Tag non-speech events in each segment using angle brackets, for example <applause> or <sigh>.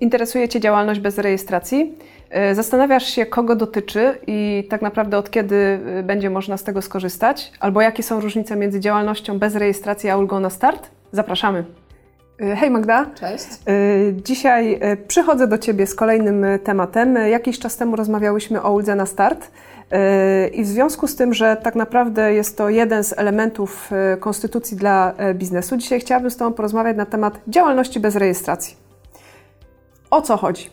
Interesuje Cię działalność bez rejestracji? E, zastanawiasz się, kogo dotyczy i tak naprawdę od kiedy e, będzie można z tego skorzystać? Albo jakie są różnice między działalnością bez rejestracji a ulgą na start? Zapraszamy. E, hej Magda. Cześć. Dzisiaj przychodzę do Ciebie z kolejnym tematem. Jakiś czas temu rozmawiałyśmy o uldze na start. I w związku z tym, że tak naprawdę jest to jeden z elementów konstytucji dla biznesu, dzisiaj chciałabym z Tobą porozmawiać na temat działalności bez rejestracji. O co chodzi?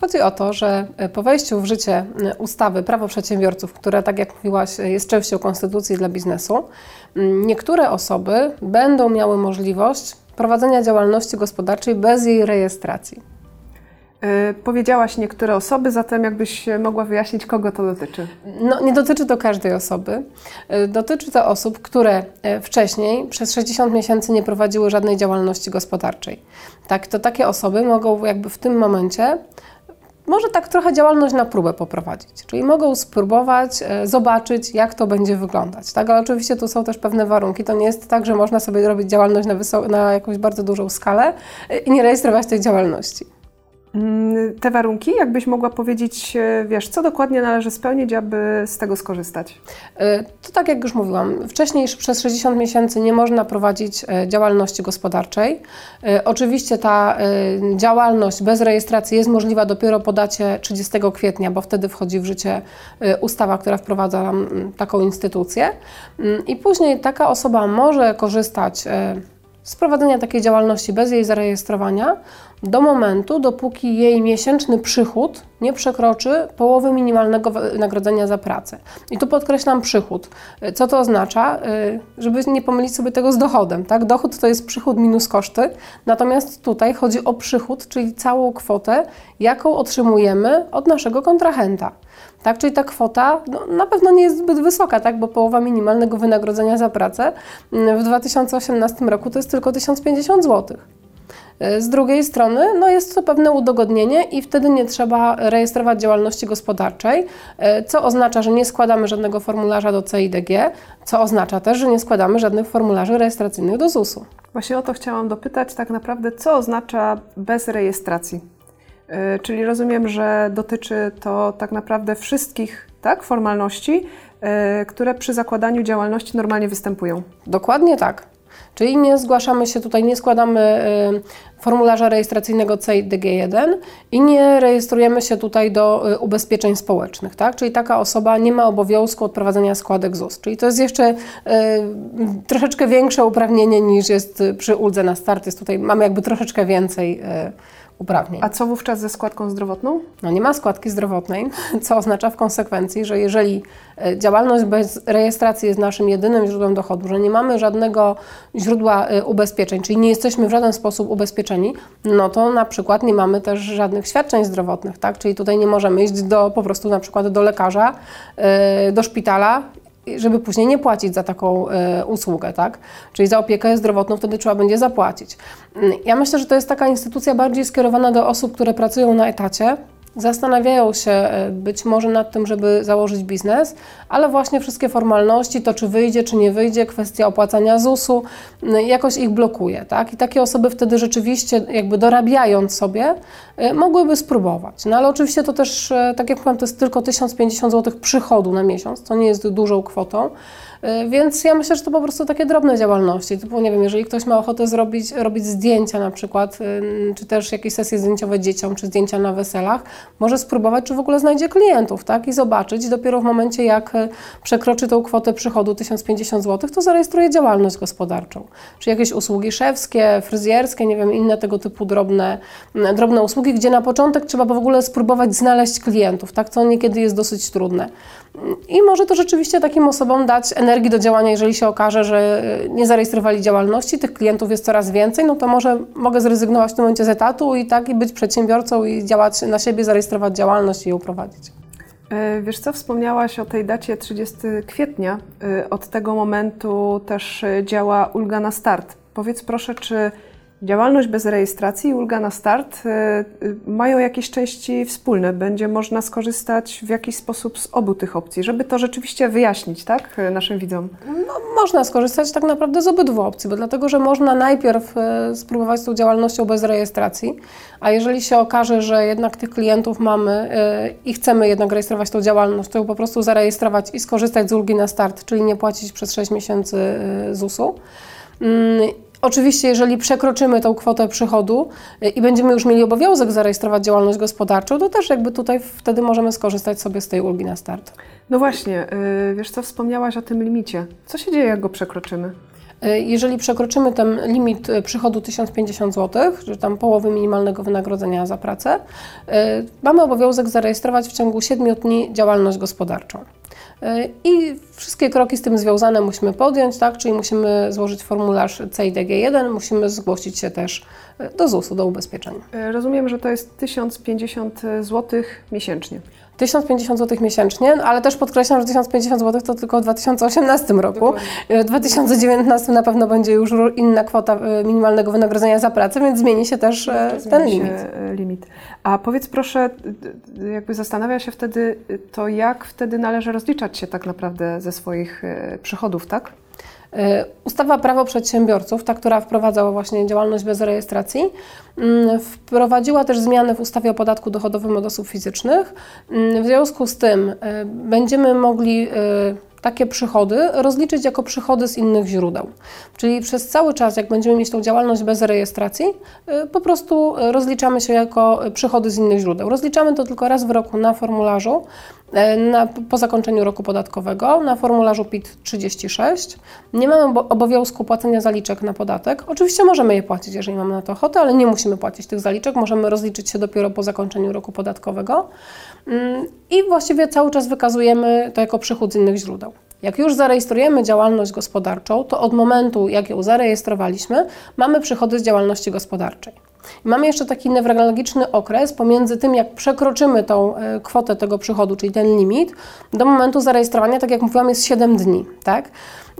Chodzi o to, że po wejściu w życie ustawy Prawo Przedsiębiorców, które, tak jak mówiłaś, jest częścią konstytucji dla biznesu, niektóre osoby będą miały możliwość prowadzenia działalności gospodarczej bez jej rejestracji. E, powiedziałaś niektóre osoby, zatem jakbyś mogła wyjaśnić, kogo to dotyczy? No, nie dotyczy to każdej osoby. E, dotyczy to osób, które e, wcześniej przez 60 miesięcy nie prowadziły żadnej działalności gospodarczej. Tak, to takie osoby mogą jakby w tym momencie może tak trochę działalność na próbę poprowadzić, czyli mogą spróbować zobaczyć, jak to będzie wyglądać. Tak? Ale oczywiście tu są też pewne warunki. To nie jest tak, że można sobie robić działalność na, na jakąś bardzo dużą skalę i nie rejestrować tej działalności. Mm, te warunki, jakbyś mogła powiedzieć, e, wiesz, co dokładnie należy spełnić, aby z tego skorzystać? E, to tak jak już mówiłam, wcześniej przez 60 miesięcy nie można prowadzić e, działalności gospodarczej. Oczywiście ta działalność bez rejestracji jest możliwa dopiero po dacie 30 kwietnia, bo wtedy wchodzi w życie ustawa, która wprowadza nam taką instytucję. Mm, I później taka osoba może korzystać z prowadzenia takiej działalności bez jej zarejestrowania do momentu, dopóki jej miesięczny przychód nie przekroczy połowy minimalnego wynagrodzenia za pracę. I tu podkreślam przychód. Co to oznacza? Y, żeby nie pomylić sobie tego z dochodem. Tak? Dochód to jest przychód minus koszty, natomiast tutaj chodzi o przychód, czyli całą kwotę, jaką otrzymujemy od naszego kontrahenta. Tak? Czyli ta kwota no, na pewno nie jest zbyt wysoka, tak? bo połowa minimalnego wynagrodzenia za pracę mm, w 2018 roku to jest tylko 1050 zł. Y, z drugiej strony no jest to pewne udogodnienie i wtedy nie trzeba rejestrować działalności gospodarczej, y, co oznacza, że nie składamy żadnego formularza do CIDG, co oznacza też, że nie składamy żadnych formularzy rejestracyjnych do ZUS-u. Właśnie o to chciałam dopytać tak naprawdę, co oznacza bez rejestracji? Y, czyli rozumiem, że dotyczy to tak naprawdę wszystkich tak, formalności, które przy zakładaniu działalności normalnie występują. Dokładnie tak. Czyli nie zgłaszamy się tutaj, nie składamy y, formularza rejestracyjnego CIDG1 i nie rejestrujemy się tutaj do y, ubezpieczeń społecznych, tak? Czyli taka osoba nie ma obowiązku odprowadzenia składek ZUS. Czyli to jest jeszcze y, troszeczkę większe uprawnienie niż jest przy uldze na start. Jest tutaj mamy jakby troszeczkę więcej uprawnień. A co wówczas ze składką zdrowotną? No nie ma składki zdrowotnej, co oznacza w konsekwencji, że jeżeli e, działalność bez rejestracji jest naszym jedynym źródłem dochodu, że nie mamy żadnego źródła e, ubezpieczeń, czyli nie jesteśmy w żaden sposób ubezpieczeni, no to na przykład nie mamy też żadnych świadczeń zdrowotnych, tak? Czyli tutaj nie możemy iść do, po prostu na przykład do lekarza, e, do szpitala żeby później nie płacić za taką y, usługę, tak? Czyli za opiekę zdrowotną wtedy trzeba będzie zapłacić. Mm, ja myślę, że to jest taka instytucja bardziej skierowana do osób, które pracują na etacie, Zastanawiają się e, być może nad tym, żeby założyć biznes, ale właśnie wszystkie formalności, to czy wyjdzie, czy nie wyjdzie, kwestia opłacania ZUS-u, jakoś ich blokuje. Tak? I takie osoby wtedy rzeczywiście, jakby dorabiając sobie, e, mogłyby spróbować. No ale oczywiście to też, e, tak jak powiem, to jest tylko 1050 zł przychodu na miesiąc, to nie jest dużą kwotą. Więc ja myślę, że to po prostu takie drobne działalności. Typu, nie wiem, jeżeli ktoś ma ochotę zrobić, robić zdjęcia na przykład, czy też jakieś sesje zdjęciowe dzieciom, czy zdjęcia na weselach, może spróbować, czy w ogóle znajdzie klientów, tak? I zobaczyć. Dopiero w momencie, jak e, przekroczy tą kwotę przychodu 1050 zł, to zarejestruje działalność gospodarczą. Czy jakieś usługi szewskie, fryzjerskie, nie wiem, inne tego typu drobne, drobne usługi, gdzie na początek trzeba w ogóle spróbować znaleźć klientów, tak? Co niekiedy jest dosyć trudne. I może to rzeczywiście takim osobom dać energii do działania, jeżeli się okaże, że nie zarejestrowali działalności, tych klientów jest coraz więcej, no to może mogę zrezygnować w tym momencie z etatu i tak i być przedsiębiorcą i działać na siebie, zarejestrować działalność i ją prowadzić. E, wiesz co, wspomniałaś o tej dacie 30 kwietnia. E, od tego momentu też e, działa ulga na start. Powiedz proszę, czy Działalność bez rejestracji i ulga na start mają jakieś części wspólne. Będzie można skorzystać w jakiś sposób z obu tych opcji, żeby to rzeczywiście wyjaśnić, tak, naszym widzom? No, można skorzystać tak naprawdę z obydwu opcji, bo dlatego, że można najpierw spróbować z tą działalnością bez rejestracji, a jeżeli się okaże, że jednak tych klientów mamy i chcemy jednak rejestrować tą działalność, to ją po prostu zarejestrować i skorzystać z ulgi na start, czyli nie płacić przez 6 miesięcy ZUS-u. Oczywiście, jeżeli przekroczymy tą kwotę przychodu y, i będziemy już mieli obowiązek zarejestrować działalność gospodarczą, to też jakby tutaj wtedy możemy skorzystać sobie z tej ulgi na start. No właśnie, y, wiesz co, wspomniałaś o tym limicie. Co się dzieje, jak go przekroczymy? Y, jeżeli przekroczymy ten limit przychodu 1050 zł, czy tam połowy minimalnego wynagrodzenia za pracę, mamy obowiązek zarejestrować w ciągu 7 dni działalność gospodarczą. I wszystkie kroki z tym związane musimy podjąć, tak? czyli musimy złożyć formularz CIDG1, musimy zgłosić się też do ZUS-u, do ubezpieczenia. Rozumiem, że to jest 1050 zł miesięcznie. 1050 zł miesięcznie, ale też podkreślam, że 1050 zł to tylko w 2018 roku. Dokładnie. W 2019 na pewno będzie już inna kwota e, minimalnego wynagrodzenia za pracę, więc zmieni się też e, ten limit. E, limit. A powiedz proszę, jakby zastanawia się wtedy to, jak wtedy należy rozliczać się tak naprawdę ze swoich przychodów, tak? E, ustawa Prawo Przedsiębiorców, ta, która wprowadzała właśnie działalność bez rejestracji, mm, wprowadziła też zmiany w ustawie o podatku dochodowym od osób fizycznych. Mm, w związku z tym e, będziemy mogli e, takie przychody rozliczyć jako przychody z innych źródeł. Czyli przez cały czas, jak będziemy mieć tą działalność bez rejestracji, po prostu rozliczamy się jako przychody z innych źródeł. Rozliczamy to tylko raz w roku na formularzu, na, po zakończeniu roku podatkowego na formularzu PIT 36. Nie mamy obowiązku płacenia zaliczek na podatek. Oczywiście możemy je płacić, jeżeli mamy na to ochotę, ale nie musimy płacić tych zaliczek. Możemy rozliczyć się dopiero po zakończeniu roku podatkowego. I właściwie cały czas wykazujemy to jako przychód z innych źródeł. Jak już zarejestrujemy działalność gospodarczą, to od momentu, jak ją zarejestrowaliśmy, mamy przychody z działalności gospodarczej. I mamy jeszcze taki newralgiczny okres pomiędzy tym, jak przekroczymy tą e, kwotę tego przychodu, czyli ten limit, do momentu zarejestrowania, tak jak mówiłam, jest 7 dni, tak?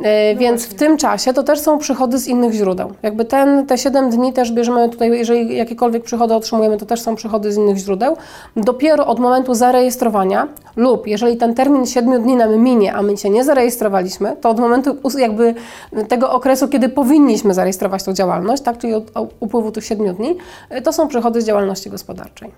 E, no więc właśnie. w tym czasie to też są przychody z innych źródeł. Jakby ten, te 7 dni też bierzemy tutaj, jeżeli jakiekolwiek przychody otrzymujemy, to też są przychody z innych źródeł. Dopiero od momentu zarejestrowania lub jeżeli ten termin 7 dni nam minie, a my się nie zarejestrowaliśmy, to od momentu jakby tego okresu, kiedy powinniśmy zarejestrować tą działalność, tak, czyli od upływu tych 7 dni, to są przychody z działalności gospodarczej.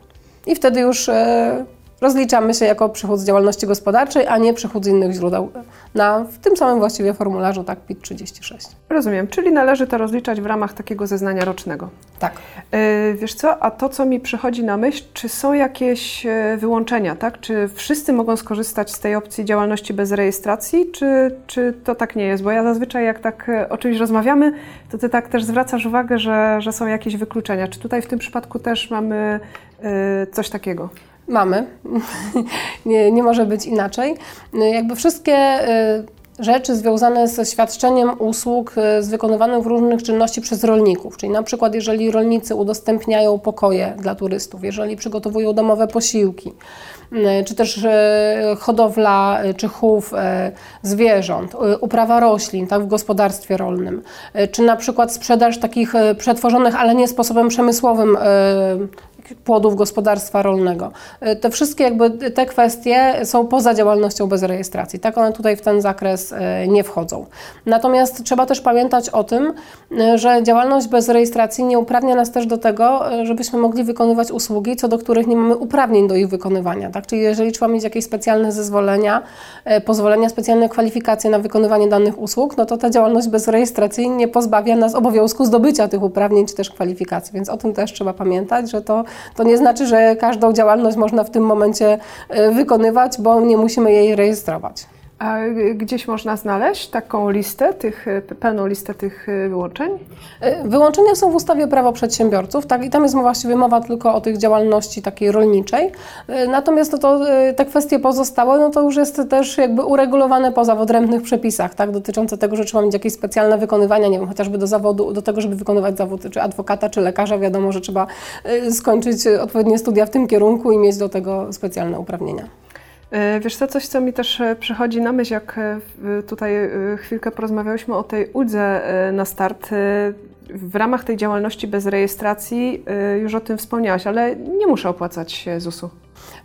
I wtedy już e, rozliczamy się jako przychód z działalności gospodarczej, a nie przychód z innych źródeł na w tym samym właściwie formularzu tak PIT 36. Rozumiem, czyli należy to rozliczać w ramach takiego zeznania rocznego. Tak. Yy, wiesz co, a to co mi przychodzi na myśl, czy są jakieś e, wyłączenia, tak? Czy wszyscy mogą skorzystać z tej opcji działalności bez rejestracji, czy, czy to tak nie jest? Bo ja zazwyczaj jak tak e, o czymś rozmawiamy, to ty tak też zwracasz uwagę, że, że są jakieś wykluczenia. Czy tutaj w tym przypadku też mamy yy, coś takiego? Mamy. <laughs> nie, nie może być inaczej. Jakby wszystkie y, rzeczy związane ze świadczeniem usług y, z wykonywanych różnych czynności przez rolników, czyli na przykład jeżeli rolnicy udostępniają pokoje dla turystów, jeżeli przygotowują domowe posiłki, y, czy też hodowla czy chów zwierząt, uprawa roślin tak, w gospodarstwie rolnym, czy na przykład sprzedaż takich przetworzonych, ale nie sposobem przemysłowym płodów gospodarstwa rolnego. E, te wszystkie jakby te kwestie są poza działalnością bez rejestracji. Tak one tutaj w ten zakres e, nie wchodzą. Natomiast trzeba też pamiętać o tym, e, że działalność bez rejestracji nie uprawnia nas też do tego, żebyśmy mogli wykonywać usługi, co do których nie mamy uprawnień do ich wykonywania. Tak? Czyli jeżeli trzeba mieć jakieś specjalne zezwolenia, pozwolenia, specjalne kwalifikacje na wykonywanie danych usług, no to ta działalność bez rejestracji nie pozbawia nas obowiązku zdobycia tych uprawnień czy też kwalifikacji. Więc o tym też trzeba pamiętać, że to to nie znaczy, że każdą działalność można w tym momencie e, wykonywać, bo nie musimy jej rejestrować. A gdzieś można znaleźć taką listę, tych, e, pełną listę tych e, wyłączeń? Wyłączenia są w ustawie prawo przedsiębiorców, tak, i tam jest właściwie mowa tylko o tych działalności takiej rolniczej. Natomiast to, to, te kwestie pozostałe, no to już jest też jakby uregulowane poza w odrębnych przepisach, tak, dotyczące tego, że trzeba mieć jakieś specjalne wykonywania, nie wiem, chociażby do zawodu, do tego, żeby wykonywać zawód czy adwokata, czy lekarza, wiadomo, że trzeba skończyć odpowiednie studia w tym kierunku i mieć do tego specjalne uprawnienia. E, wiesz co, coś co mi też e, przychodzi na myśl, jak e, tutaj chwilkę porozmawiałyśmy o tej uldze na start. w ramach tej działalności bez rejestracji już o tym wspomniałaś, ale nie muszę opłacać ZUS-u.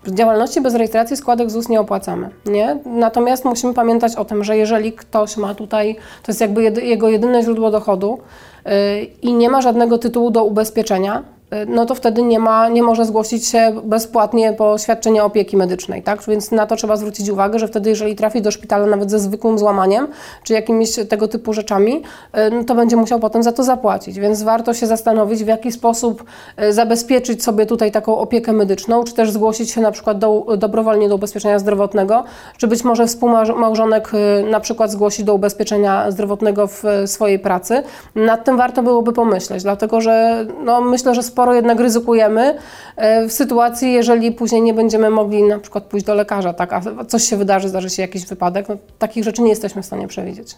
W działalności bez rejestracji składek ZUS nie opłacamy, nie? Natomiast musimy pamiętać o tym, że jeżeli ktoś ma tutaj, to jest jakby jego jedyne źródło dochodu yy, i nie ma żadnego tytułu do ubezpieczenia, no to wtedy nie, ma, nie może zgłosić się bezpłatnie po świadczenie opieki medycznej, tak? Więc na to trzeba zwrócić uwagę, że wtedy jeżeli trafi do szpitala nawet ze zwykłym złamaniem, czy jakimiś tego typu rzeczami, y, no to będzie musiał potem za to zapłacić, więc warto się zastanowić, w jaki sposób y, zabezpieczyć sobie tutaj taką opiekę medyczną, czy też zgłosić się na przykład do, dobrowolnie do ubezpieczenia zdrowotnego, czy być może współmałżonek na przykład zgłosić do ubezpieczenia zdrowotnego w swojej pracy. Nad tym warto byłoby pomyśleć, dlatego że no, myślę, że sporo sporo jednak ryzykujemy e, w sytuacji, jeżeli później nie będziemy mogli na przykład pójść do lekarza, tak, a coś się wydarzy, zdarzy się jakiś wypadek, no, takich rzeczy nie jesteśmy w stanie przewidzieć.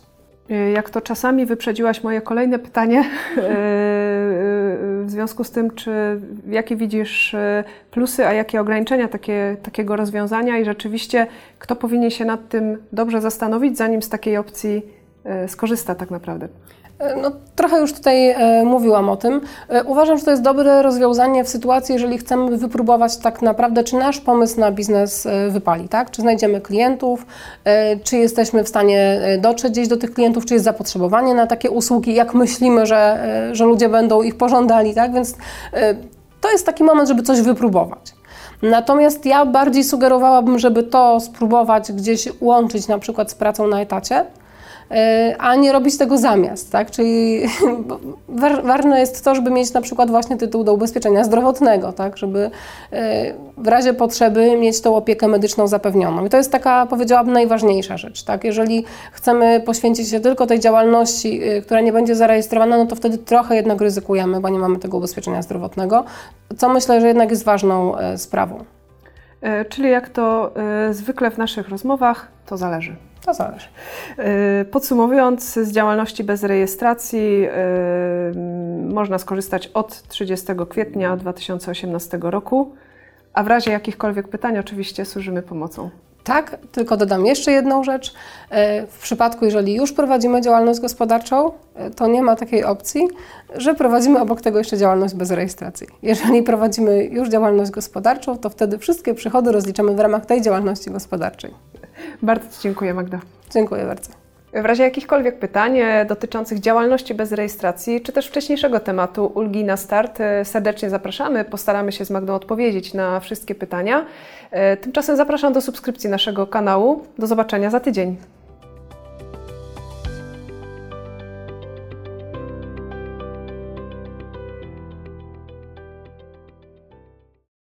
E, jak to czasami wyprzedziłaś moje kolejne pytanie, <laughs> e, w związku z tym, czy jakie widzisz plusy, a jakie ograniczenia takie, takiego rozwiązania i rzeczywiście kto powinien się nad tym dobrze zastanowić, zanim z takiej opcji skorzysta tak naprawdę? E, no, trochę już tutaj e, mówiłam o tym. E, uważam, że to jest dobre rozwiązanie w sytuacji, jeżeli chcemy wypróbować tak naprawdę, czy nasz pomysł na biznes wypali, tak? Czy znajdziemy klientów, czy jesteśmy w stanie dotrzeć gdzieś do tych klientów, czy jest zapotrzebowanie na takie usługi, jak myślimy, że, że ludzie będą ich pożądali, tak? Więc to jest taki moment, żeby coś wypróbować. Natomiast ja bardziej sugerowałabym, żeby to spróbować gdzieś łączyć na przykład z pracą na etacie, a nie robić tego zamiast, tak? Czyli <laughs> ważne jest to, żeby mieć na przykład właśnie tytuł do ubezpieczenia zdrowotnego, tak? Żeby e, w razie potrzeby mieć tą opiekę medyczną zapewnioną. I to jest taka, powiedziałabym, najważniejsza rzecz, tak? Jeżeli chcemy poświęcić się tylko tej działalności, e, która nie będzie zarejestrowana, no to wtedy trochę jednak ryzykujemy, bo nie mamy tego ubezpieczenia zdrowotnego, co myślę, że jednak jest ważną sprawą. Czyli jak to zwykle w naszych rozmowach, to zależy. To zależy. Y, podsumowując, z działalności bez rejestracji y, można skorzystać od 30 kwietnia 2018 roku, a w razie jakichkolwiek pytań oczywiście służymy pomocą. Tak, tylko dodam jeszcze jedną rzecz. Y, w przypadku, jeżeli już prowadzimy działalność gospodarczą, to nie ma takiej opcji, że prowadzimy obok tego jeszcze działalność bez rejestracji. Jeżeli prowadzimy już działalność gospodarczą, to wtedy wszystkie przychody rozliczamy w ramach tej działalności gospodarczej. Bardzo Ci dziękuję, Magda. Dziękuję bardzo. W razie jakichkolwiek pytań e, dotyczących działalności bez rejestracji, czy też wcześniejszego tematu ulgi na start, e, serdecznie zapraszamy. Postaramy się z Magdą odpowiedzieć na wszystkie pytania. E, tymczasem zapraszam do subskrypcji naszego kanału. Do zobaczenia za tydzień.